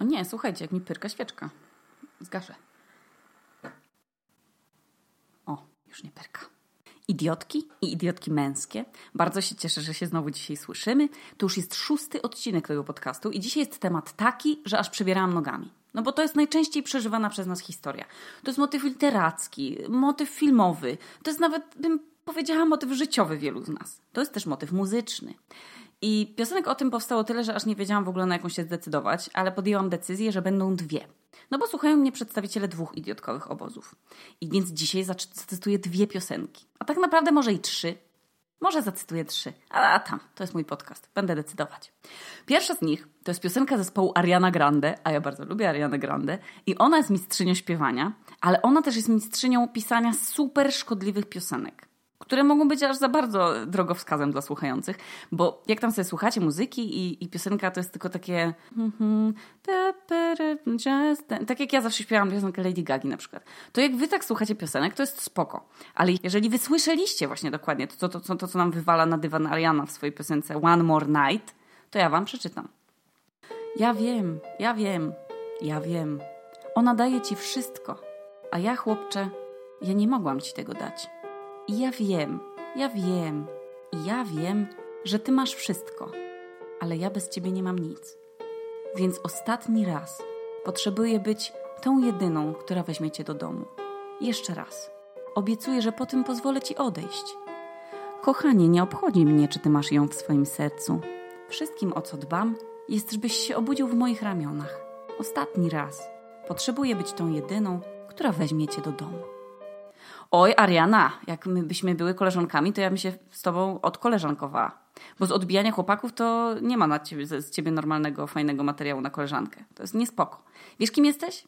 O nie, słuchajcie, jak mi pyrka świeczka. Zgaszę. O, już nie pyrka. Idiotki i idiotki męskie. Bardzo się cieszę, że się znowu dzisiaj słyszymy. To już jest szósty odcinek tego podcastu i dzisiaj jest temat taki, że aż przebierałam nogami. No bo to jest najczęściej przeżywana przez nas historia. To jest motyw literacki, motyw filmowy. To jest nawet, bym powiedziała, motyw życiowy wielu z nas. To jest też motyw muzyczny. I piosenek o tym powstało tyle, że aż nie wiedziałam w ogóle na jaką się zdecydować, ale podjęłam decyzję, że będą dwie. No bo słuchają mnie przedstawiciele dwóch idiotkowych obozów. I więc dzisiaj zacytuję dwie piosenki. A tak naprawdę może i trzy. Może zacytuję trzy. A, a tam, to jest mój podcast. Będę decydować. Pierwsza z nich to jest piosenka zespołu Ariana Grande, a ja bardzo lubię Ariana Grande. I ona jest mistrzynią śpiewania, ale ona też jest mistrzynią pisania super szkodliwych piosenek które mogą być aż za bardzo drogowskazem dla słuchających, bo jak tam sobie słuchacie muzyki i, i piosenka to jest tylko takie tak jak ja zawsze śpiewam piosenkę Lady Gagi na przykład, to jak wy tak słuchacie piosenek, to jest spoko. Ale jeżeli wy słyszeliście właśnie dokładnie to, to, to, to co nam wywala na dywan Ariana w swojej piosence One More Night, to ja wam przeczytam. Ja wiem, ja wiem, ja wiem. Ona daje ci wszystko, a ja, chłopcze, ja nie mogłam ci tego dać. I ja wiem, ja wiem, i ja wiem, że ty masz wszystko, ale ja bez ciebie nie mam nic. Więc ostatni raz potrzebuję być tą jedyną, która weźmie cię do domu. Jeszcze raz. Obiecuję, że po tym pozwolę ci odejść. Kochanie, nie obchodzi mnie, czy ty masz ją w swoim sercu. Wszystkim, o co dbam, jest, żebyś się obudził w moich ramionach. Ostatni raz. Potrzebuję być tą jedyną, która weźmie cię do domu. Oj, Ariana, jak my byśmy były koleżankami, to ja bym się z tobą odkoleżankowała. Bo z odbijania chłopaków to nie ma na ciebie, z ciebie normalnego, fajnego materiału na koleżankę. To jest niespoko. Wiesz, kim jesteś?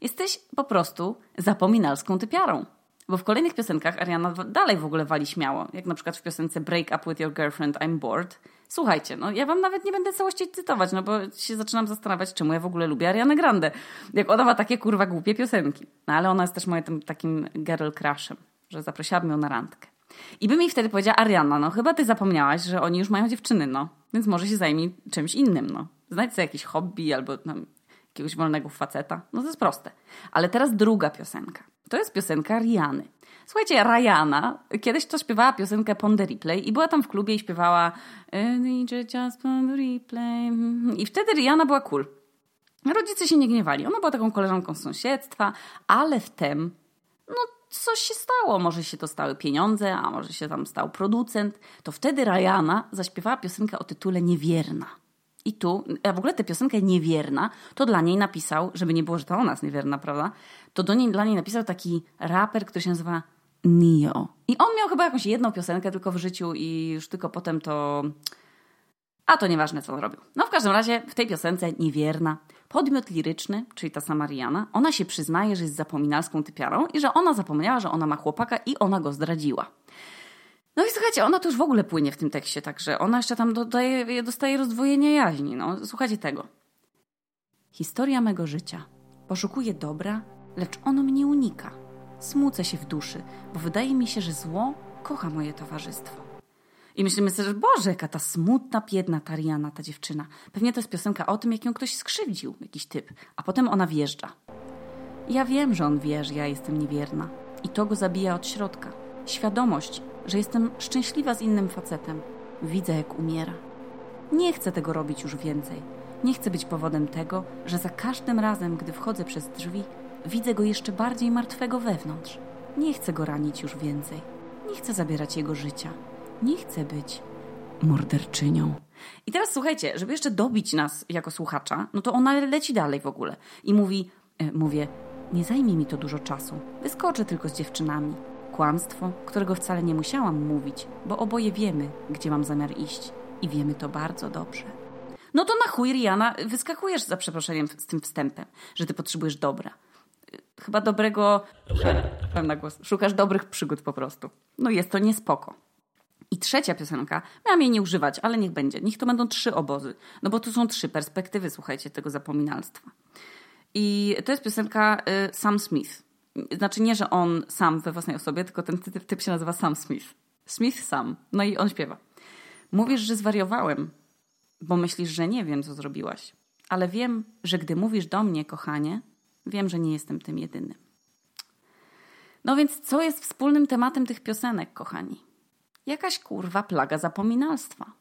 Jesteś po prostu zapominalską typiarą. Bo w kolejnych piosenkach Ariana dalej w ogóle wali śmiało. Jak na przykład w piosence Break Up With Your Girlfriend, I'm Bored. Słuchajcie, no ja wam nawet nie będę całości cytować, no bo się zaczynam zastanawiać, czemu ja w ogóle lubię Arianę Grande. Jak ona ma takie kurwa głupie piosenki. No ale ona jest też moim takim girl crushem, że zaprosiłabym ją na randkę. I by mi wtedy powiedziała, Ariana, no chyba ty zapomniałaś, że oni już mają dziewczyny, no. Więc może się zajmij czymś innym, no. Znajdź sobie jakieś hobby albo no, jakiegoś wolnego faceta. No to jest proste. Ale teraz druga piosenka. To jest piosenka Riany. Słuchajcie, Ryana kiedyś to śpiewała piosenkę Pon the Replay i była tam w klubie i śpiewała Just Pon Replay. I wtedy Rihanna była cool. Rodzice się nie gniewali. Ona była taką koleżanką z sąsiedztwa, ale wtem no coś się stało. Może się to stały pieniądze, a może się tam stał producent. To wtedy Ryana zaśpiewała piosenkę o tytule Niewierna. I tu, a w ogóle tę piosenkę Niewierna, to dla niej napisał, żeby nie było, że to ona jest niewierna, prawda? To do niej, dla niej napisał taki raper, który się nazywa Nio. I on miał chyba jakąś jedną piosenkę tylko w życiu i już tylko potem to... A to nieważne, co on robił. No w każdym razie w tej piosence Niewierna podmiot liryczny, czyli ta sama Rihanna, ona się przyznaje, że jest zapominalską typiarą i że ona zapomniała, że ona ma chłopaka i ona go zdradziła. No i słuchajcie, ona tu już w ogóle płynie w tym tekście, także ona jeszcze tam dodaje, dostaje rozdwojenia jaźni. No, słuchajcie tego. Historia mego życia. Poszukuję dobra, lecz ono mnie unika. Smucę się w duszy, bo wydaje mi się, że zło kocha moje towarzystwo. I myślimy sobie, że Boże, jaka ta smutna, biedna Tariana, ta dziewczyna. Pewnie to jest piosenka o tym, jak ją ktoś skrzywdził, jakiś typ. A potem ona wjeżdża. ja wiem, że on wie, że ja jestem niewierna. I to go zabija od środka. Świadomość, że jestem szczęśliwa z innym facetem. Widzę, jak umiera. Nie chcę tego robić już więcej. Nie chcę być powodem tego, że za każdym razem, gdy wchodzę przez drzwi, widzę go jeszcze bardziej martwego wewnątrz. Nie chcę go ranić już więcej. Nie chcę zabierać jego życia. Nie chcę być morderczynią. I teraz słuchajcie, żeby jeszcze dobić nas jako słuchacza, no to ona leci dalej w ogóle i mówi, e, mówię, nie zajmie mi to dużo czasu. Wyskoczę tylko z dziewczynami. Kłamstwo, którego wcale nie musiałam mówić, bo oboje wiemy, gdzie mam zamiar iść i wiemy to bardzo dobrze. No to na chuj, Rihanna, wyskakujesz za przeproszeniem z tym wstępem, że ty potrzebujesz dobra. Chyba dobrego... Powiem na głos. Szukasz dobrych przygód po prostu. No jest to niespoko. I trzecia piosenka, miałam jej nie używać, ale niech będzie. Niech to będą trzy obozy. No bo tu są trzy perspektywy, słuchajcie, tego zapominalstwa. I to jest piosenka y, Sam Smith. Znaczy nie, że on sam we własnej osobie, tylko ten typ, typ się nazywa Sam Smith. Smith Sam. No i on śpiewa. Mówisz, że zwariowałem, bo myślisz, że nie wiem, co zrobiłaś. ale wiem, że gdy mówisz do mnie, kochanie, wiem, że nie jestem tym jedynym. No więc co jest wspólnym tematem tych piosenek, kochani? Jakaś kurwa plaga zapominalstwa.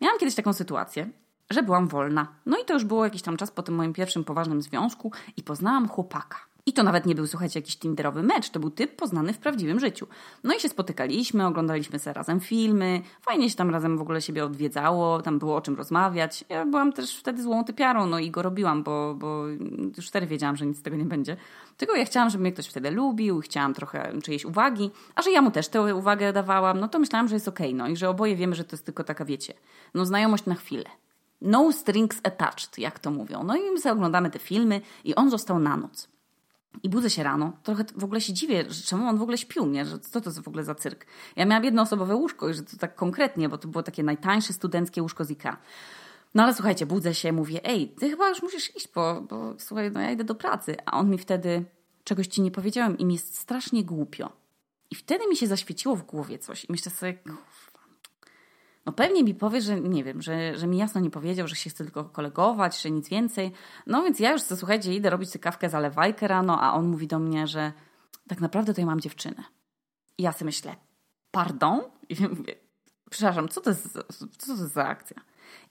Miałam kiedyś taką sytuację, że byłam wolna. No i to już było jakiś tam czas po tym moim pierwszym poważnym związku i poznałam chłopaka. I to nawet nie był, słuchajcie, jakiś tinderowy mecz, to był typ poznany w prawdziwym życiu. No i się spotykaliśmy, oglądaliśmy sobie razem filmy, fajnie się tam razem w ogóle siebie odwiedzało, tam było o czym rozmawiać. Ja byłam też wtedy złą typiarą, no i go robiłam, bo, bo już wtedy wiedziałam, że nic z tego nie będzie. Tylko ja chciałam, żeby mnie ktoś wtedy lubił, chciałam trochę czyjejś uwagi, a że ja mu też tę uwagę dawałam, no to myślałam, że jest okej, okay, no i że oboje wiemy, że to jest tylko taka, wiecie, no znajomość na chwilę. No strings attached, jak to mówią. No i my sobie oglądamy te filmy i on został na noc. I budzę się rano, trochę w ogóle się dziwię, że czemu on w ogóle śpił, nie? Że co to jest w ogóle za cyrk? Ja miałam jednoosobowe łóżko i że to tak konkretnie, bo to było takie najtańsze studenckie łóżko z IKEA. No ale słuchajcie, budzę się, mówię, ej, ty chyba już musisz iść, bo, bo słuchaj, no ja idę do pracy. A on mi wtedy, czegoś ci nie powiedziałem i mi jest strasznie głupio. I wtedy mi się zaświeciło w głowie coś i myślę sobie, no pewnie mi powie, że nie wiem, że, że mi jasno nie powiedział, że się chce tylko kolegować, że nic więcej. No więc ja już, słuchajcie, idę robić kawkę zalewajkę rano, a on mówi do mnie, że tak naprawdę to ja mam dziewczynę. I ja sobie myślę, pardon? I mówię, przepraszam, co to, jest, co to jest za akcja?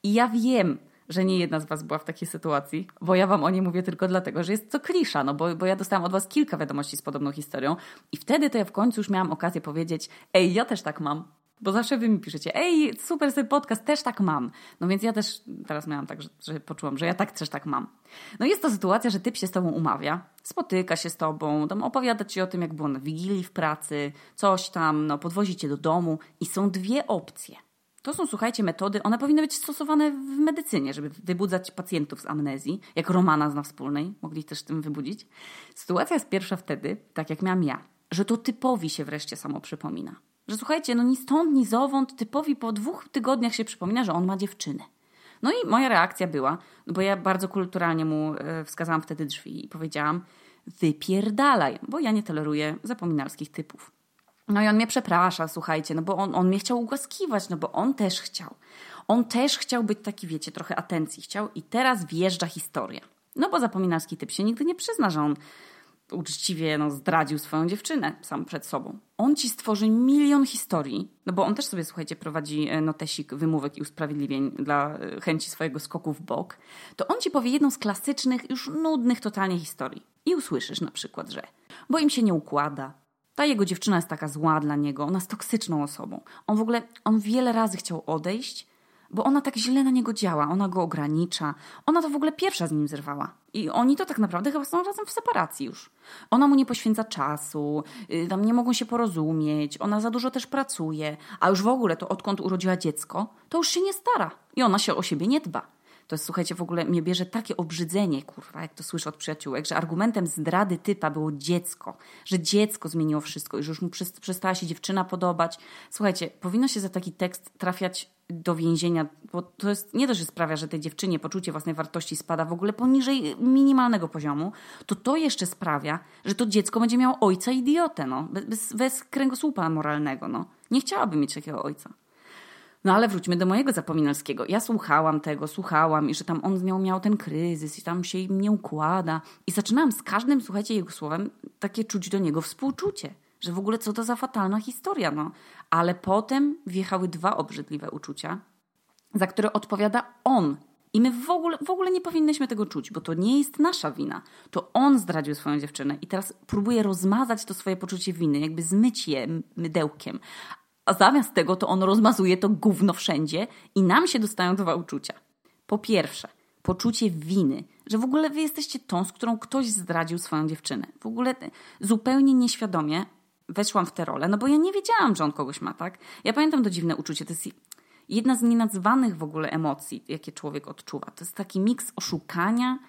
I ja wiem, że nie jedna z Was była w takiej sytuacji, bo ja Wam o niej mówię tylko dlatego, że jest to klisza, no bo, bo ja dostałam od Was kilka wiadomości z podobną historią i wtedy to ja w końcu już miałam okazję powiedzieć, ej, ja też tak mam. Bo zawsze wy mi piszecie, ej, super sobie podcast, też tak mam. No więc ja też teraz miałam tak, że, że poczułam, że ja tak też tak mam. No jest to sytuacja, że typ się z tobą umawia, spotyka się z tobą, tam opowiada ci o tym, jak było na wigilii w pracy, coś tam, no podwozi cię do domu i są dwie opcje. To są, słuchajcie, metody, one powinny być stosowane w medycynie, żeby wybudzać pacjentów z amnezji, jak Romana zna wspólnej, mogli też tym wybudzić. Sytuacja jest pierwsza wtedy, tak jak miałam ja, że to typowi się wreszcie samo przypomina. Że słuchajcie, no ni stąd, ni zowąd, typowi po dwóch tygodniach się przypomina, że on ma dziewczynę. No i moja reakcja była, no bo ja bardzo kulturalnie mu e, wskazałam wtedy drzwi i powiedziałam, wypierdalaj, bo ja nie toleruję zapominalskich typów. No i on mnie przeprasza, słuchajcie, no bo on, on mnie chciał ugłaskiwać, no bo on też chciał. On też chciał być taki, wiecie, trochę atencji chciał i teraz wjeżdża historia. No bo zapominalski typ się nigdy nie przyzna, że on uczciwie no, zdradził swoją dziewczynę sam przed sobą. On ci stworzy milion historii, no bo on też sobie, słuchajcie, prowadzi e, notesik wymówek i usprawiedliwień dla e, chęci swojego skoku w bok. To on ci powie jedną z klasycznych, już nudnych totalnie historii. I usłyszysz na przykład, że bo im się nie układa, ta jego dziewczyna jest taka zła dla niego, ona jest toksyczną osobą. On w ogóle, on wiele razy chciał odejść, bo ona tak źle na niego działa, ona go ogranicza. Ona to w ogóle pierwsza z nim zerwała. I oni to tak naprawdę chyba są razem w separacji już. Ona mu nie poświęca czasu, y, tam nie mogą się porozumieć, ona za dużo też pracuje, a już w ogóle to odkąd urodziła dziecko, to już się nie stara i ona się o siebie nie dba. To jest, słuchajcie, w ogóle mnie bierze takie obrzydzenie, kurwa, jak to słyszę od przyjaciółek, że argumentem zdrady typa było dziecko, że dziecko zmieniło wszystko i że już mu przestała się dziewczyna podobać. Słuchajcie, powinno się za taki tekst trafiać do więzienia, bo to jest nie to, że sprawia, że tej dziewczynie poczucie własnej wartości spada w ogóle poniżej minimalnego poziomu, to to jeszcze sprawia, że to dziecko będzie miało ojca idiotę, no, bez, bez kręgosłupa moralnego, no. Nie chciałabym mieć takiego ojca. No ale wróćmy do mojego Zapominalskiego. Ja słuchałam tego, słuchałam i że tam on z nią miał ten kryzys i tam się im nie układa. I zaczynałam z każdym, słuchajcie, jego słowem, takie czuć do niego współczucie. Że w ogóle co to za fatalna historia, no. Ale potem wjechały dwa obrzydliwe uczucia, za które odpowiada on. I my w ogóle, w ogóle nie powinnyśmy tego czuć, bo to nie jest nasza wina. To on zdradził swoją dziewczynę i teraz próbuje rozmazać to swoje poczucie winy, jakby zmyć je mydełkiem a zamiast tego to on rozmazuje to gówno wszędzie i nam się dostają dwa uczucia. Po pierwsze, poczucie winy, że w ogóle wy jesteście tą, z którą ktoś zdradził swoją dziewczynę. W ogóle zupełnie nieświadomie weszłam w tę rolę, no bo ja nie wiedziałam, że on kogoś ma, tak? Ja pamiętam to dziwne uczucie, to jest jedna z nienazwanych w ogóle emocji, jakie człowiek odczuwa. To jest taki miks oszukania,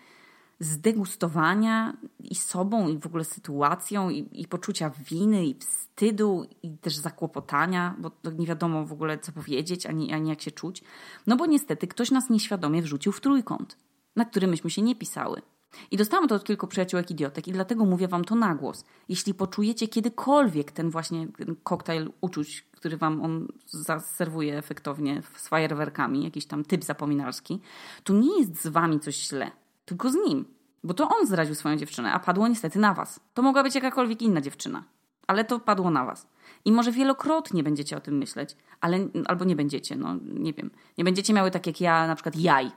zdegustowania i sobą, i w ogóle sytuacją, i, i poczucia winy, i wstydu, i też zakłopotania, bo nie wiadomo w ogóle co powiedzieć, ani, ani jak się czuć. No bo niestety ktoś nas nieświadomie wrzucił w trójkąt, na który myśmy się nie pisały. I dostałam to od kilku przyjaciółek idiotek i dlatego mówię wam to na głos. Jeśli poczujecie kiedykolwiek ten właśnie ten koktajl uczuć, który wam on zaserwuje efektownie z fajerwerkami, jakiś tam typ zapominalski, to nie jest z wami coś źle, tylko z nim. Bo to on zdradził swoją dziewczynę, a padło niestety na was. To mogła być jakakolwiek inna dziewczyna, ale to padło na was. I może wielokrotnie będziecie o tym myśleć, ale albo nie będziecie, no nie wiem. Nie będziecie miały tak jak ja, na przykład jaj,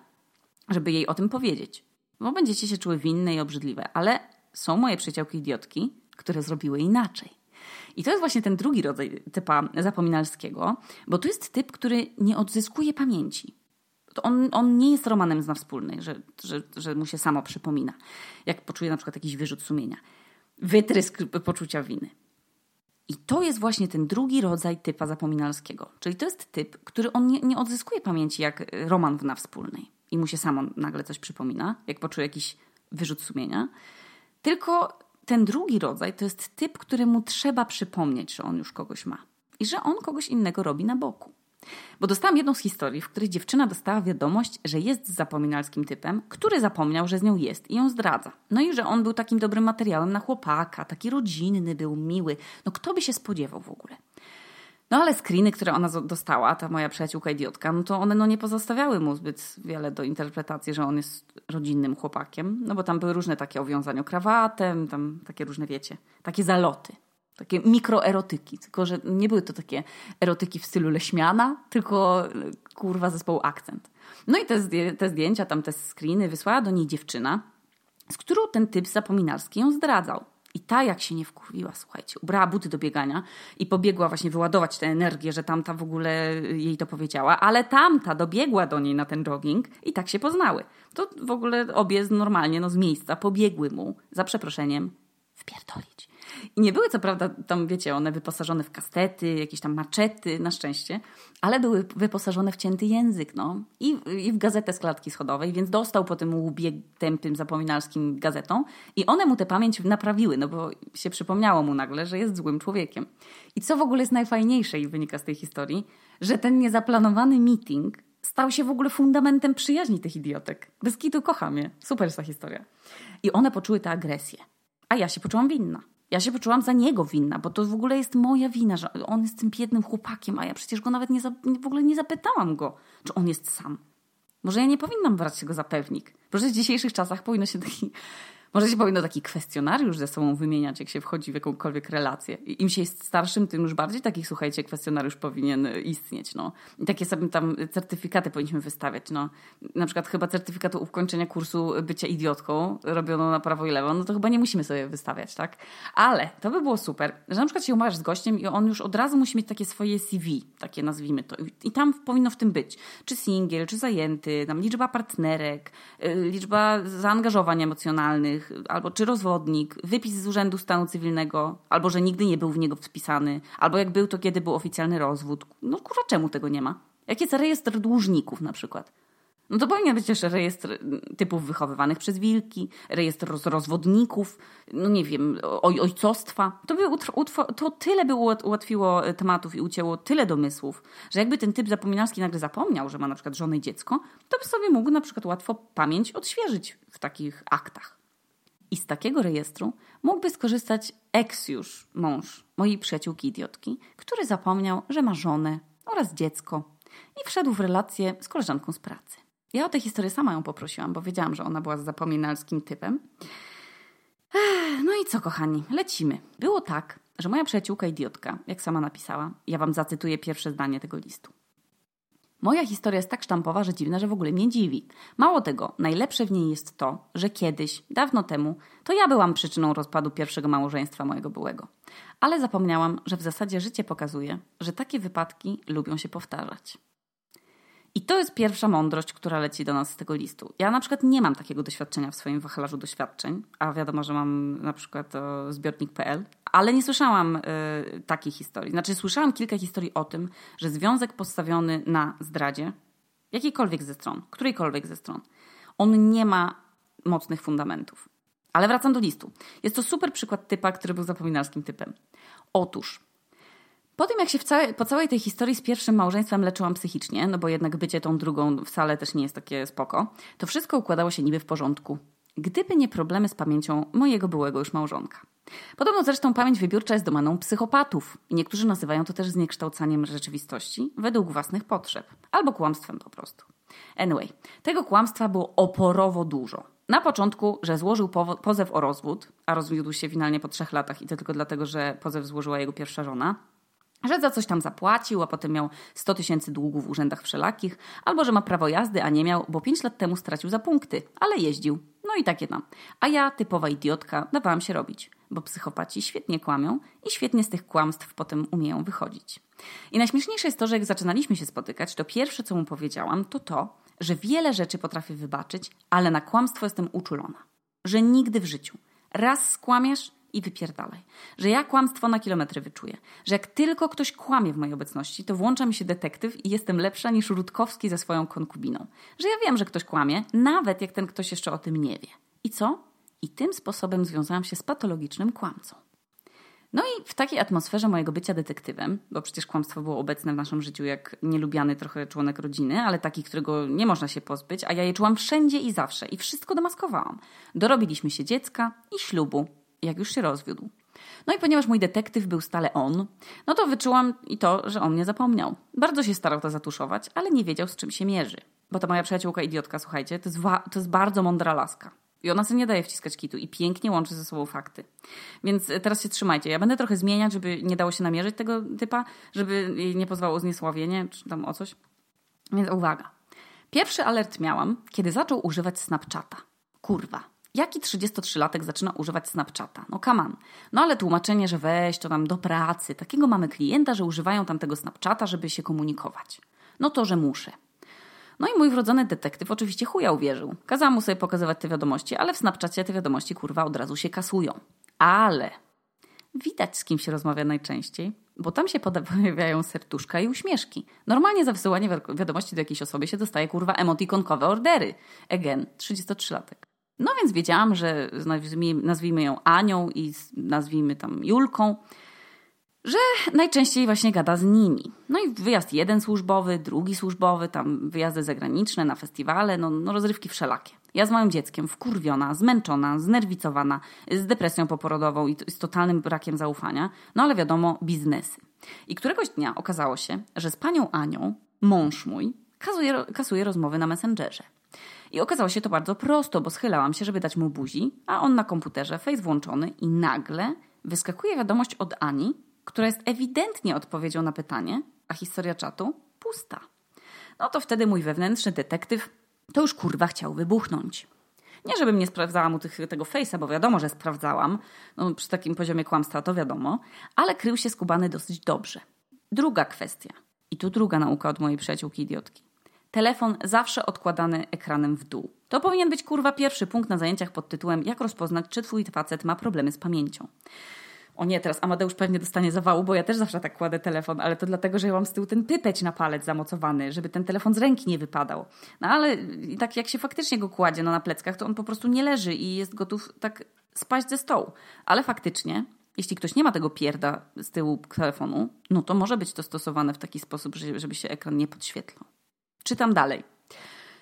żeby jej o tym powiedzieć. Bo będziecie się czuły winne i obrzydliwe, ale są moje przyjaciółki idiotki, które zrobiły inaczej. I to jest właśnie ten drugi rodzaj typa zapominalskiego, bo to jest typ, który nie odzyskuje pamięci. To on, on nie jest romanem zna wspólnej, że, że, że mu się samo przypomina. Jak poczuje na przykład jakiś wyrzut sumienia. Wytrysk poczucia winy. I to jest właśnie ten drugi rodzaj typa zapominalskiego. Czyli to jest typ, który on nie, nie odzyskuje pamięci jak roman w na wspólnej i mu się samo nagle coś przypomina, jak poczuje jakiś wyrzut sumienia. Tylko ten drugi rodzaj to jest typ, któremu trzeba przypomnieć, że on już kogoś ma i że on kogoś innego robi na boku. Bo dostałam jedną z historii, w której dziewczyna dostała wiadomość, że jest z zapominalskim typem, który zapomniał, że z nią jest i ją zdradza. No i że on był takim dobrym materiałem na chłopaka, taki rodzinny był, miły. No kto by się spodziewał w ogóle? No ale screeny, które ona dostała, ta moja przyjaciółka idiotka, no to one no nie pozostawiały mu zbyt wiele do interpretacji, że on jest rodzinnym chłopakiem. No bo tam były różne takie owiązania krawatem, tam takie różne, wiecie, takie zaloty. Takie mikroerotyki, tylko że nie były to takie erotyki w stylu leśmiana, tylko kurwa zespołu akcent. No i te, te zdjęcia, tam te screeny wysłała do niej dziewczyna, z którą ten typ zapominalski ją zdradzał. I ta jak się nie wkurwiła, słuchajcie, ubrała buty do biegania i pobiegła właśnie wyładować tę energię, że tamta w ogóle jej to powiedziała, ale tamta dobiegła do niej na ten jogging i tak się poznały. To w ogóle obie normalnie no, z miejsca pobiegły mu, za przeproszeniem, wpierdolić. I nie były co prawda tam, wiecie, one wyposażone w kastety, jakieś tam maczety, na szczęście, ale były wyposażone w cięty język, no. I, i w gazetę z klatki schodowej, więc dostał po tym łbie tępym zapominalskim gazetą i one mu tę pamięć naprawiły, no bo się przypomniało mu nagle, że jest złym człowiekiem. I co w ogóle jest najfajniejsze i wynika z tej historii, że ten niezaplanowany meeting stał się w ogóle fundamentem przyjaźni tych idiotek. Bez kitu kocham je. Super jest ta historia. I one poczuły tę agresję. A ja się poczułam winna. Ja się poczułam za niego winna, bo to w ogóle jest moja wina, że on jest tym biednym chłopakiem, a ja przecież go nawet nie za, w ogóle nie zapytałam go, czy on jest sam. Może ja nie powinnam brać się go za pewnik. Proszę w dzisiejszych czasach powinno się taki może się powinno taki kwestionariusz ze sobą wymieniać, jak się wchodzi w jakąkolwiek relację. Im się jest starszym, tym już bardziej taki, słuchajcie, kwestionariusz powinien istnieć. No. I takie sobie tam certyfikaty powinniśmy wystawiać. No. Na przykład chyba certyfikatu ukończenia kursu bycia idiotką robiono na prawo i lewo, no to chyba nie musimy sobie wystawiać, tak? Ale to by było super, że na przykład się umawiasz z gościem i on już od razu musi mieć takie swoje CV, takie nazwijmy to. I tam powinno w tym być. Czy singiel, czy zajęty, tam liczba partnerek, y, liczba zaangażowań emocjonalnych, albo czy rozwodnik, wypis z Urzędu Stanu Cywilnego, albo że nigdy nie był w niego wpisany, albo jak był, to kiedy był oficjalny rozwód. No kurwa, czemu tego nie ma? Jak jest rejestr dłużników na przykład? No to powinien być też rejestr typów wychowywanych przez wilki, rejestr roz rozwodników, no nie wiem, oj ojcostwa. To, by to tyle by ułatwiło tematów i ucięło tyle domysłów, że jakby ten typ zapominalski nagle zapomniał, że ma na przykład żonę i dziecko, to by sobie mógł na przykład łatwo pamięć odświeżyć w takich aktach. I z takiego rejestru mógłby skorzystać ex już mąż mojej przyjaciółki idiotki, który zapomniał, że ma żonę oraz dziecko i wszedł w relację z koleżanką z pracy. Ja o tę historię sama ją poprosiłam, bo wiedziałam, że ona była z zapominalskim typem. No i co, kochani, lecimy. Było tak, że moja przyjaciółka idiotka, jak sama napisała, ja wam zacytuję pierwsze zdanie tego listu. Moja historia jest tak sztampowa, że dziwna, że w ogóle mnie dziwi. Mało tego, najlepsze w niej jest to, że kiedyś, dawno temu, to ja byłam przyczyną rozpadu pierwszego małżeństwa mojego byłego. Ale zapomniałam, że w zasadzie życie pokazuje, że takie wypadki lubią się powtarzać. I to jest pierwsza mądrość, która leci do nas z tego listu. Ja na przykład nie mam takiego doświadczenia w swoim wachlarzu doświadczeń, a wiadomo, że mam na przykład zbiornik.pl, ale nie słyszałam y, takiej historii. Znaczy, słyszałam kilka historii o tym, że związek postawiony na zdradzie, jakiejkolwiek ze stron, którejkolwiek ze stron, on nie ma mocnych fundamentów. Ale wracam do listu. Jest to super przykład typa, który był zapominalskim typem. Otóż po tym, jak się całej, po całej tej historii z pierwszym małżeństwem leczyłam psychicznie, no bo jednak bycie tą drugą wcale też nie jest takie spoko, to wszystko układało się niby w porządku. Gdyby nie problemy z pamięcią mojego byłego już małżonka. Podobno zresztą pamięć wybiórcza jest domeną psychopatów i niektórzy nazywają to też zniekształcaniem rzeczywistości według własnych potrzeb albo kłamstwem po prostu. Anyway, tego kłamstwa było oporowo dużo. Na początku, że złożył pozew o rozwód, a rozwiódł się finalnie po trzech latach i to tylko dlatego, że pozew złożyła jego pierwsza żona że za coś tam zapłacił, a potem miał 100 tysięcy długów w urzędach wszelakich, albo że ma prawo jazdy, a nie miał, bo 5 lat temu stracił za punkty, ale jeździł. No i takie tam. A ja, typowa idiotka, dawałam się robić, bo psychopaci świetnie kłamią i świetnie z tych kłamstw potem umieją wychodzić. I najśmieszniejsze jest to, że jak zaczynaliśmy się spotykać, to pierwsze, co mu powiedziałam, to to, że wiele rzeczy potrafię wybaczyć, ale na kłamstwo jestem uczulona. Że nigdy w życiu. Raz skłamiesz, i wypierdalaj. Że ja kłamstwo na kilometry wyczuję. Że jak tylko ktoś kłamie w mojej obecności, to włącza mi się detektyw i jestem lepsza niż Rutkowski ze swoją konkubiną. Że ja wiem, że ktoś kłamie, nawet jak ten ktoś jeszcze o tym nie wie. I co? I tym sposobem związałam się z patologicznym kłamcą. No i w takiej atmosferze mojego bycia detektywem, bo przecież kłamstwo było obecne w naszym życiu jak nielubiany trochę członek rodziny, ale taki, którego nie można się pozbyć, a ja je czułam wszędzie i zawsze i wszystko demaskowałam. Dorobiliśmy się dziecka i ślubu, jak już się rozwiódł. No i ponieważ mój detektyw był stale on, no to wyczułam i to, że on nie zapomniał. Bardzo się starał to zatuszować, ale nie wiedział, z czym się mierzy. Bo ta moja przyjaciółka idiotka, słuchajcie, to jest, to jest bardzo mądra laska. I ona sobie nie daje wciskać kitu i pięknie łączy ze sobą fakty. Więc teraz się trzymajcie. Ja będę trochę zmieniać, żeby nie dało się namierzyć tego typa, żeby nie pozwało zniesławienie czy tam o coś. Więc uwaga. Pierwszy alert miałam, kiedy zaczął używać Snapchata. Kurwa. Jaki 33-latek zaczyna używać Snapchata? No come on. No ale tłumaczenie, że weź to tam do pracy. Takiego mamy klienta, że używają tam tego Snapchata, żeby się komunikować. No to, że muszę. No i mój wrodzony detektyw oczywiście chuja uwierzył. Kazałam mu sobie pokazywać te wiadomości, ale w Snapchacie te wiadomości kurwa od razu się kasują. Ale widać z kim się rozmawia najczęściej, bo tam się pojawiają serduszka i uśmieszki. Normalnie za wysyłanie wiadomości do jakiejś osoby się dostaje kurwa emotikonkowe ordery. Again, 33-latek. No więc wiedziałam, że nazwijmy ją Anią i nazwijmy tam Julką, że najczęściej właśnie gada z nimi. No i wyjazd jeden służbowy, drugi służbowy, tam wyjazdy zagraniczne, na festiwale, no, no rozrywki wszelakie. Ja z moim dzieckiem wkurwiona, zmęczona, znerwicowana, z depresją poporodową i z totalnym brakiem zaufania, no ale wiadomo, biznesy. I któregoś dnia okazało się, że z panią Anią, mąż mój, kasuje, kasuje rozmowy na Messengerze. I okazało się to bardzo prosto, bo schylałam się, żeby dać mu buzi, a on na komputerze, face włączony i nagle wyskakuje wiadomość od Ani, która jest ewidentnie odpowiedzią na pytanie, a historia czatu pusta. No to wtedy mój wewnętrzny detektyw to już kurwa chciał wybuchnąć. Nie, żebym nie sprawdzała mu tych, tego face'a, bo wiadomo, że sprawdzałam. No, przy takim poziomie kłamstwa to wiadomo, ale krył się skubany dosyć dobrze. Druga kwestia. I tu druga nauka od mojej przyjaciółki idiotki telefon zawsze odkładany ekranem w dół. To powinien być kurwa pierwszy punkt na zajęciach pod tytułem Jak rozpoznać, czy twój facet ma problemy z pamięcią. O nie, teraz Amadeusz pewnie dostanie zawału, bo ja też zawsze tak kładę telefon, ale to dlatego, że ja mam z tyłu ten pypeć na palec zamocowany, żeby ten telefon z ręki nie wypadał. No ale tak jak się faktycznie go kładzie no, na pleckach, to on po prostu nie leży i jest gotów tak spaść ze stołu. Ale faktycznie, jeśli ktoś nie ma tego pierda z tyłu telefonu, no to może być to stosowane w taki sposób, żeby się ekran nie podświetlał. Czytam dalej.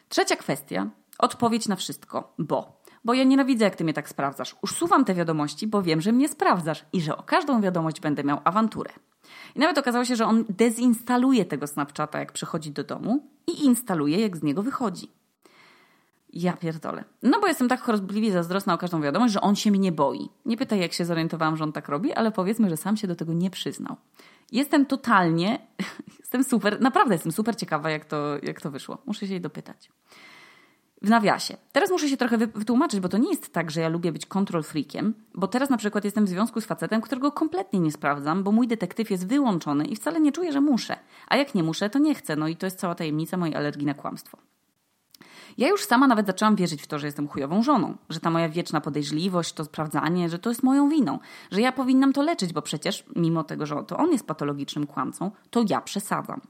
Trzecia kwestia. Odpowiedź na wszystko, bo. Bo ja nienawidzę, jak ty mnie tak sprawdzasz. Usuwam te wiadomości, bo wiem, że mnie sprawdzasz i że o każdą wiadomość będę miał awanturę. I nawet okazało się, że on dezinstaluje tego Snapchata, jak przychodzi do domu i instaluje, jak z niego wychodzi. Ja pierdolę. No bo jestem tak chorobliwie zazdrosna o każdą wiadomość, że on się mnie boi. Nie pytaj, jak się zorientowałam, że on tak robi, ale powiedzmy, że sam się do tego nie przyznał. Jestem totalnie, jestem super, naprawdę jestem super ciekawa, jak to, jak to wyszło. Muszę się jej dopytać. W nawiasie. Teraz muszę się trochę wytłumaczyć, bo to nie jest tak, że ja lubię być control freakiem, bo teraz na przykład jestem w związku z facetem, którego kompletnie nie sprawdzam, bo mój detektyw jest wyłączony i wcale nie czuję, że muszę. A jak nie muszę, to nie chcę. No i to jest cała tajemnica mojej alergii na kłamstwo. Ja już sama nawet zaczęłam wierzyć w to, że jestem chujową żoną, że ta moja wieczna podejrzliwość, to sprawdzanie, że to jest moją winą, że ja powinnam to leczyć, bo przecież mimo tego, że to on jest patologicznym kłamcą, to ja przesadzam.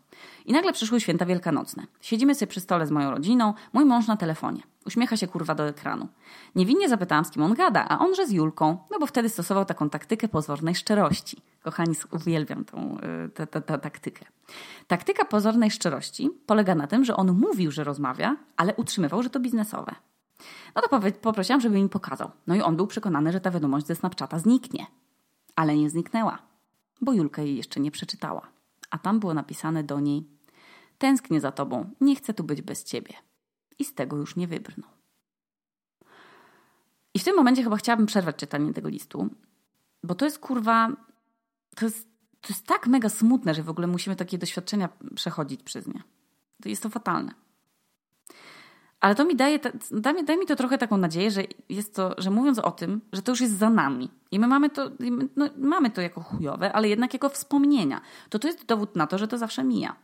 I nagle przyszły święta wielkanocne. Siedzimy sobie przy stole z moją rodziną, mój mąż na telefonie. Uśmiecha się kurwa do ekranu. Niewinnie zapytałam, z kim on gada, a onże z Julką, no bo wtedy stosował taką taktykę pozornej szczerości. Kochani, uwielbiam tą, tę, tę, tę taktykę. Taktyka pozornej szczerości polega na tym, że on mówił, że rozmawia, ale utrzymywał, że to biznesowe. No to poprosiłam, żeby mi pokazał. No i on był przekonany, że ta wiadomość ze Snapchata zniknie. Ale nie zniknęła, bo Julka jej jeszcze nie przeczytała. A tam było napisane do niej: Tęsknię za tobą, nie chcę tu być bez ciebie. I z tego już nie wybrnął. I w tym momencie chyba chciałabym przerwać czytanie tego listu, bo to jest kurwa. To jest, to jest tak mega smutne, że w ogóle musimy takie doświadczenia przechodzić przez nie. To jest to fatalne. Ale to mi daje, daje, daje mi to trochę taką nadzieję, że jest to, że mówiąc o tym, że to już jest za nami i my mamy to, no, mamy to jako chujowe, ale jednak jako wspomnienia, to to jest dowód na to, że to zawsze mija.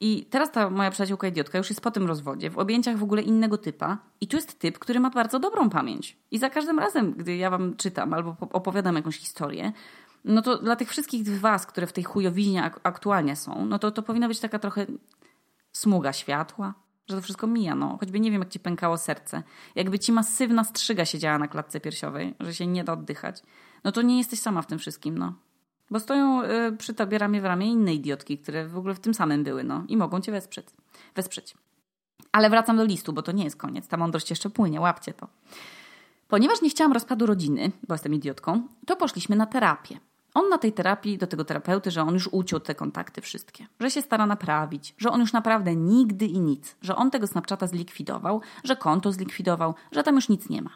I teraz ta moja przyjaciółka idiotka już jest po tym rozwodzie, w objęciach w ogóle innego typa. I tu jest typ, który ma bardzo dobrą pamięć. I za każdym razem, gdy ja wam czytam albo opowiadam jakąś historię, no to dla tych wszystkich was, które w tej chujowiźnie aktualnie są, no to to powinna być taka trochę smuga światła, że to wszystko mija, no. Choćby nie wiem, jak ci pękało serce. Jakby ci masywna strzyga siedziała na klatce piersiowej, że się nie da oddychać, no to nie jesteś sama w tym wszystkim, no. Bo stoją y, przy tobie ramię w ramię inne idiotki, które w ogóle w tym samym były, no. I mogą cię wesprzeć. wesprzeć. Ale wracam do listu, bo to nie jest koniec. Ta mądrość jeszcze płynie, łapcie to. Ponieważ nie chciałam rozpadu rodziny, bo jestem idiotką, to poszliśmy na terapię. On na tej terapii do tego terapeuty, że on już uciął te kontakty wszystkie, że się stara naprawić, że on już naprawdę nigdy i nic, że on tego Snapchata zlikwidował, że konto zlikwidował, że tam już nic nie ma.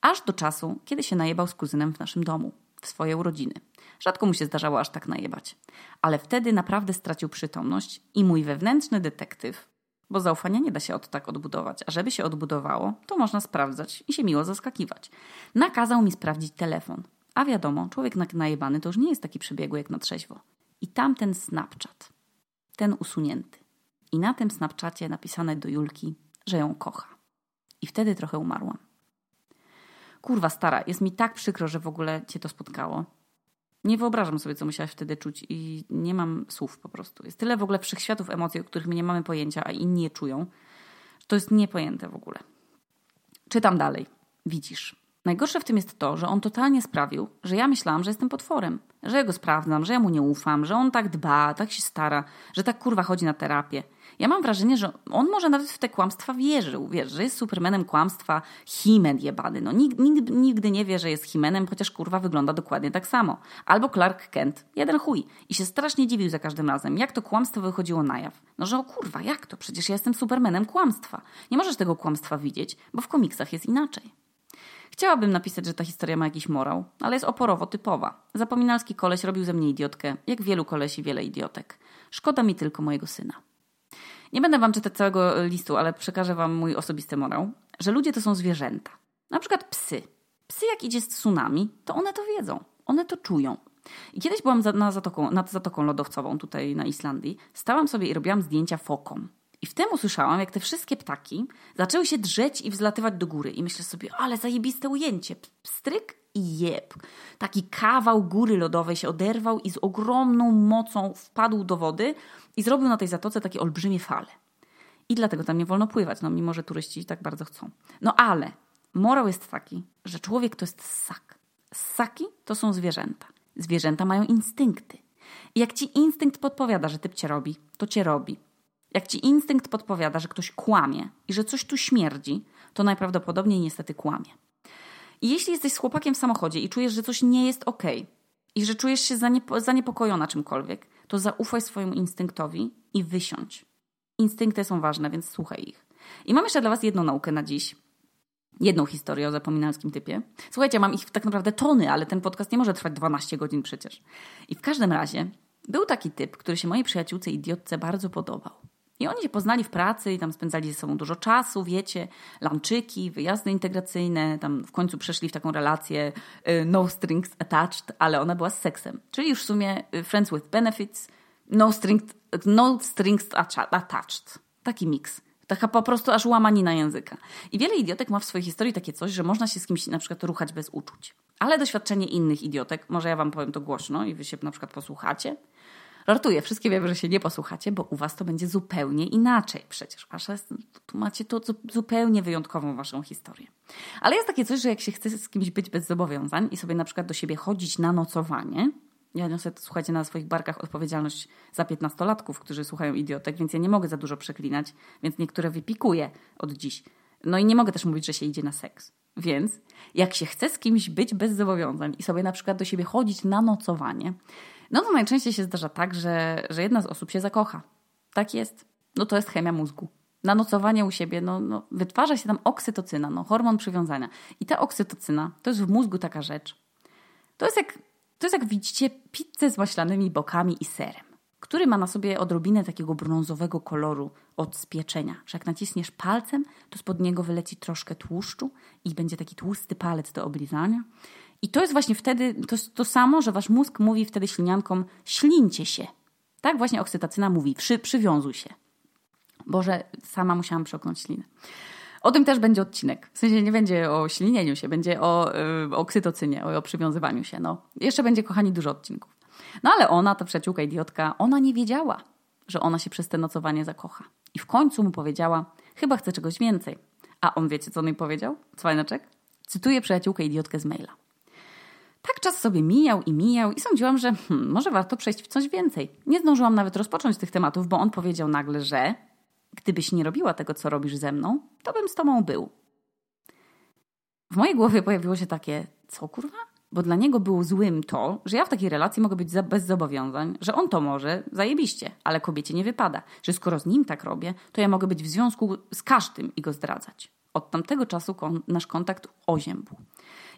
Aż do czasu, kiedy się najebał z kuzynem w naszym domu, w swoje urodziny. Rzadko mu się zdarzało aż tak najebać. Ale wtedy naprawdę stracił przytomność i mój wewnętrzny detektyw, bo zaufania nie da się od tak odbudować, a żeby się odbudowało, to można sprawdzać i się miło zaskakiwać. Nakazał mi sprawdzić telefon. A wiadomo, człowiek najebany to już nie jest taki przebiegły jak na trzeźwo. I tamten Snapchat, ten usunięty. I na tym Snapchacie napisane do Julki, że ją kocha. I wtedy trochę umarłam. Kurwa stara, jest mi tak przykro, że w ogóle cię to spotkało. Nie wyobrażam sobie, co musiałaś wtedy czuć i nie mam słów po prostu. Jest tyle w ogóle wszechświatów emocji, o których my nie mamy pojęcia, a inni je czują. To jest niepojęte w ogóle. Czytam dalej. Widzisz, Najgorsze w tym jest to, że on totalnie sprawił, że ja myślałam, że jestem potworem, że ja go sprawdzam, że ja mu nie ufam, że on tak dba, tak się stara, że tak kurwa chodzi na terapię. Ja mam wrażenie, że on może nawet w te kłamstwa wierzył, wiesz, że jest supermenem kłamstwa, himen jebany. No nikt, nikt nigdy nie wie, że jest himenem, chociaż kurwa wygląda dokładnie tak samo. Albo Clark Kent, jeden chuj. I się strasznie dziwił za każdym razem, jak to kłamstwo wychodziło na jaw. No że o kurwa, jak to? Przecież ja jestem supermenem kłamstwa. Nie możesz tego kłamstwa widzieć, bo w komiksach jest inaczej. Chciałabym napisać, że ta historia ma jakiś morał, ale jest oporowo typowa. Zapominalski koleś robił ze mnie idiotkę, jak wielu kolesi wiele idiotek. Szkoda mi tylko mojego syna. Nie będę wam czytać całego listu, ale przekażę wam mój osobisty morał, że ludzie to są zwierzęta. Na przykład psy. Psy jak idzie z tsunami, to one to wiedzą. One to czują. I kiedyś byłam na zatoką, nad Zatoką Lodowcową tutaj na Islandii. Stałam sobie i robiłam zdjęcia fokom. I wtem usłyszałam, jak te wszystkie ptaki zaczęły się drzeć i wzlatywać do góry. I myślę sobie, ale zajebiste ujęcie. Stryk i jeb. Taki kawał góry lodowej się oderwał i z ogromną mocą wpadł do wody i zrobił na tej zatoce takie olbrzymie fale. I dlatego tam nie wolno pływać, no mimo, że turyści tak bardzo chcą. No ale morał jest taki, że człowiek to jest ssak. Ssaki to są zwierzęta. Zwierzęta mają instynkty. I jak ci instynkt podpowiada, że typ cię robi, to cię robi. Jak ci instynkt podpowiada, że ktoś kłamie i że coś tu śmierdzi, to najprawdopodobniej niestety kłamie. I jeśli jesteś z chłopakiem w samochodzie i czujesz, że coś nie jest ok i że czujesz się zaniepo zaniepokojona czymkolwiek, to zaufaj swojemu instynktowi i wysiądź. Instynkty są ważne, więc słuchaj ich. I mam jeszcze dla Was jedną naukę na dziś. Jedną historię o zapominalskim typie. Słuchajcie, mam ich tak naprawdę tony, ale ten podcast nie może trwać 12 godzin przecież. I w każdym razie był taki typ, który się mojej przyjaciółce idiotce bardzo podobał. I oni się poznali w pracy i tam spędzali ze sobą dużo czasu, wiecie, lanczyki, wyjazdy integracyjne, tam w końcu przeszli w taką relację y, no strings attached, ale ona była z seksem. Czyli już w sumie y, friends with benefits, no strings, no strings attached. Taki miks. Taka po prostu aż łamanina języka. I wiele idiotek ma w swojej historii takie coś, że można się z kimś na przykład ruchać bez uczuć. Ale doświadczenie innych idiotek, może ja wam powiem to głośno i wy się na przykład posłuchacie, Żartuję, wszystkie wiemy, że się nie posłuchacie, bo u was to będzie zupełnie inaczej przecież. Wasza, tu macie to zupełnie wyjątkową waszą historię. Ale jest takie coś, że jak się chce z kimś być bez zobowiązań i sobie na przykład do siebie chodzić na nocowanie, ja niosę, słuchajcie, na swoich barkach odpowiedzialność za piętnastolatków, którzy słuchają idiotek, więc ja nie mogę za dużo przeklinać, więc niektóre wypikuję od dziś. No i nie mogę też mówić, że się idzie na seks. Więc jak się chce z kimś być bez zobowiązań i sobie na przykład do siebie chodzić na nocowanie, no to najczęściej się zdarza tak, że, że jedna z osób się zakocha. Tak jest. No to jest chemia mózgu. Na nocowanie u siebie no, no, wytwarza się tam oksytocyna, no, hormon przywiązania. I ta oksytocyna to jest w mózgu taka rzecz. To jest jak, to jest jak widzicie pizzę z maślanymi bokami i serem, który ma na sobie odrobinę takiego brązowego koloru od spieczenia, że jak nacisniesz palcem, to spod niego wyleci troszkę tłuszczu i będzie taki tłusty palec do oblizania. I to jest właśnie wtedy to, to samo, że wasz mózg mówi wtedy śliniankom ślincie się. Tak właśnie oksytacyna mówi, przy, przywiązuj się. Boże, sama musiałam przeoknąć ślinę. O tym też będzie odcinek. W sensie nie będzie o ślinieniu się, będzie o yy, oksytocynie, o, o przywiązywaniu się. No. Jeszcze będzie, kochani, dużo odcinków. No ale ona, ta przyjaciółka idiotka, ona nie wiedziała, że ona się przez te nocowanie zakocha. I w końcu mu powiedziała, chyba chce czegoś więcej. A on wiecie, co on jej powiedział? Cwajnaczek? Cytuję przyjaciółkę idiotkę z maila. Tak czas sobie mijał i mijał i sądziłam, że hmm, może warto przejść w coś więcej. Nie zdążyłam nawet rozpocząć tych tematów, bo on powiedział nagle, że gdybyś nie robiła tego, co robisz ze mną, to bym z tobą był. W mojej głowie pojawiło się takie, co kurwa? Bo dla niego było złym to, że ja w takiej relacji mogę być bez zobowiązań, że on to może, zajebiście, ale kobiecie nie wypada, że skoro z nim tak robię, to ja mogę być w związku z każdym i go zdradzać. Od tamtego czasu kon nasz kontakt oziębł.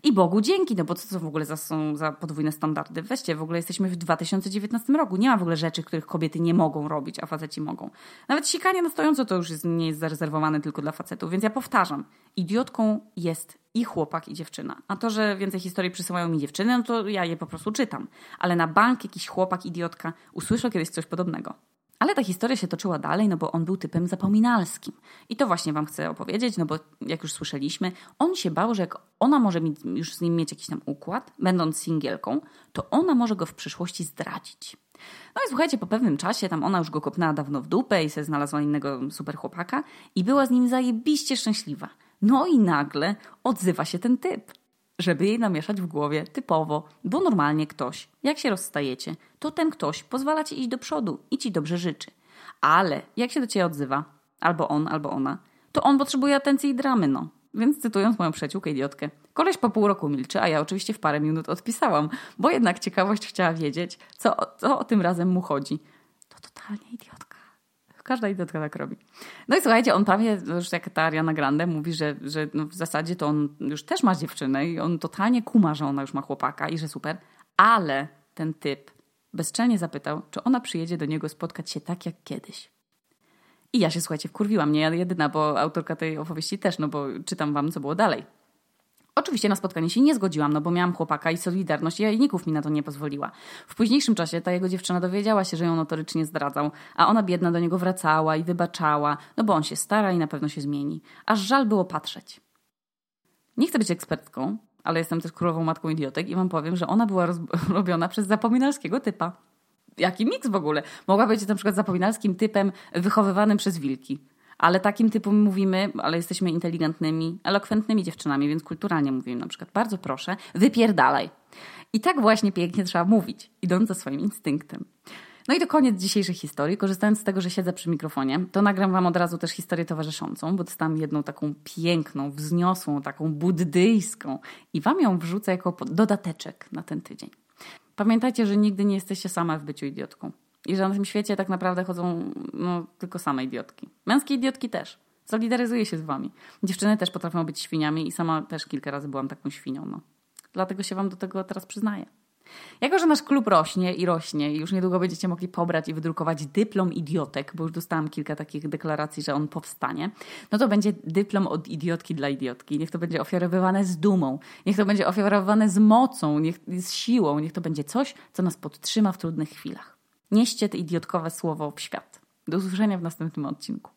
I Bogu dzięki, no bo co to w ogóle za, są za podwójne standardy? Weźcie, w ogóle jesteśmy w 2019 roku. Nie ma w ogóle rzeczy, których kobiety nie mogą robić, a faceci mogą. Nawet sikanie na stojąco to już jest, nie jest zarezerwowane tylko dla facetów. Więc ja powtarzam, idiotką jest i chłopak, i dziewczyna. A to, że więcej historii przysyłają mi dziewczyny, no to ja je po prostu czytam. Ale na bank jakiś chłopak, idiotka usłyszał kiedyś coś podobnego. Ale ta historia się toczyła dalej, no bo on był typem zapominalskim. I to właśnie wam chcę opowiedzieć, no bo jak już słyszeliśmy, on się bał, że jak ona może już z nim mieć jakiś tam układ, będąc singielką, to ona może go w przyszłości zdradzić. No i słuchajcie, po pewnym czasie tam ona już go kopnęła dawno w dupę i se znalazła innego super chłopaka i była z nim zajebiście szczęśliwa. No i nagle odzywa się ten typ żeby jej namieszać w głowie typowo, bo normalnie ktoś, jak się rozstajecie, to ten ktoś pozwala ci iść do przodu i ci dobrze życzy. Ale jak się do ciebie odzywa, albo on, albo ona, to on potrzebuje atencji i dramy, no. Więc cytując moją przyjaciółkę idiotkę, koleś po pół roku milczy, a ja oczywiście w parę minut odpisałam, bo jednak ciekawość chciała wiedzieć, co, co o tym razem mu chodzi. To totalnie idiotka. Każda idiotka tak robi. No i słuchajcie, on prawie, już jak ta Ariana Grande mówi, że, że no w zasadzie to on już też ma dziewczynę i on totalnie kuma, że ona już ma chłopaka i że super, ale ten typ bezczelnie zapytał, czy ona przyjedzie do niego spotkać się tak jak kiedyś. I ja się, słuchajcie, wkurwiłam, nie ja jedyna, bo autorka tej opowieści też, no bo czytam wam, co było dalej. Oczywiście na spotkanie się nie zgodziłam, no bo miałam chłopaka i Solidarność jajników mi na to nie pozwoliła. W późniejszym czasie ta jego dziewczyna dowiedziała się, że ją notorycznie zdradzał, a ona biedna do niego wracała i wybaczała, no bo on się stara i na pewno się zmieni. Aż żal było patrzeć. Nie chcę być ekspertką, ale jestem też królową matką idiotek i wam powiem, że ona była robiona przez zapominalskiego typa. Jaki miks w ogóle? Mogła być na przykład zapominalskim typem wychowywanym przez wilki ale takim typom mówimy, ale jesteśmy inteligentnymi, elokwentnymi dziewczynami, więc kulturalnie mówimy na przykład, bardzo proszę, wypierdalaj. I tak właśnie pięknie trzeba mówić, idąc za swoim instynktem. No i to koniec dzisiejszej historii. Korzystając z tego, że siedzę przy mikrofonie, to nagram Wam od razu też historię towarzyszącą, bo dostałam jedną taką piękną, wzniosłą, taką buddyjską i Wam ją wrzucę jako dodateczek na ten tydzień. Pamiętajcie, że nigdy nie jesteście sama w byciu idiotką. I że na tym świecie tak naprawdę chodzą no, tylko same idiotki. Męskie idiotki też. Solidaryzuję się z wami. Dziewczyny też potrafią być świniami i sama też kilka razy byłam taką świnią. No. Dlatego się wam do tego teraz przyznaję. Jako, że nasz klub rośnie i rośnie i już niedługo będziecie mogli pobrać i wydrukować dyplom idiotek, bo już dostałam kilka takich deklaracji, że on powstanie, no to będzie dyplom od idiotki dla idiotki. Niech to będzie ofiarowywane z dumą, niech to będzie ofiarowywane z mocą, niech, z siłą, niech to będzie coś, co nas podtrzyma w trudnych chwilach. Nieście te idiotkowe słowo w świat. Do usłyszenia w następnym odcinku.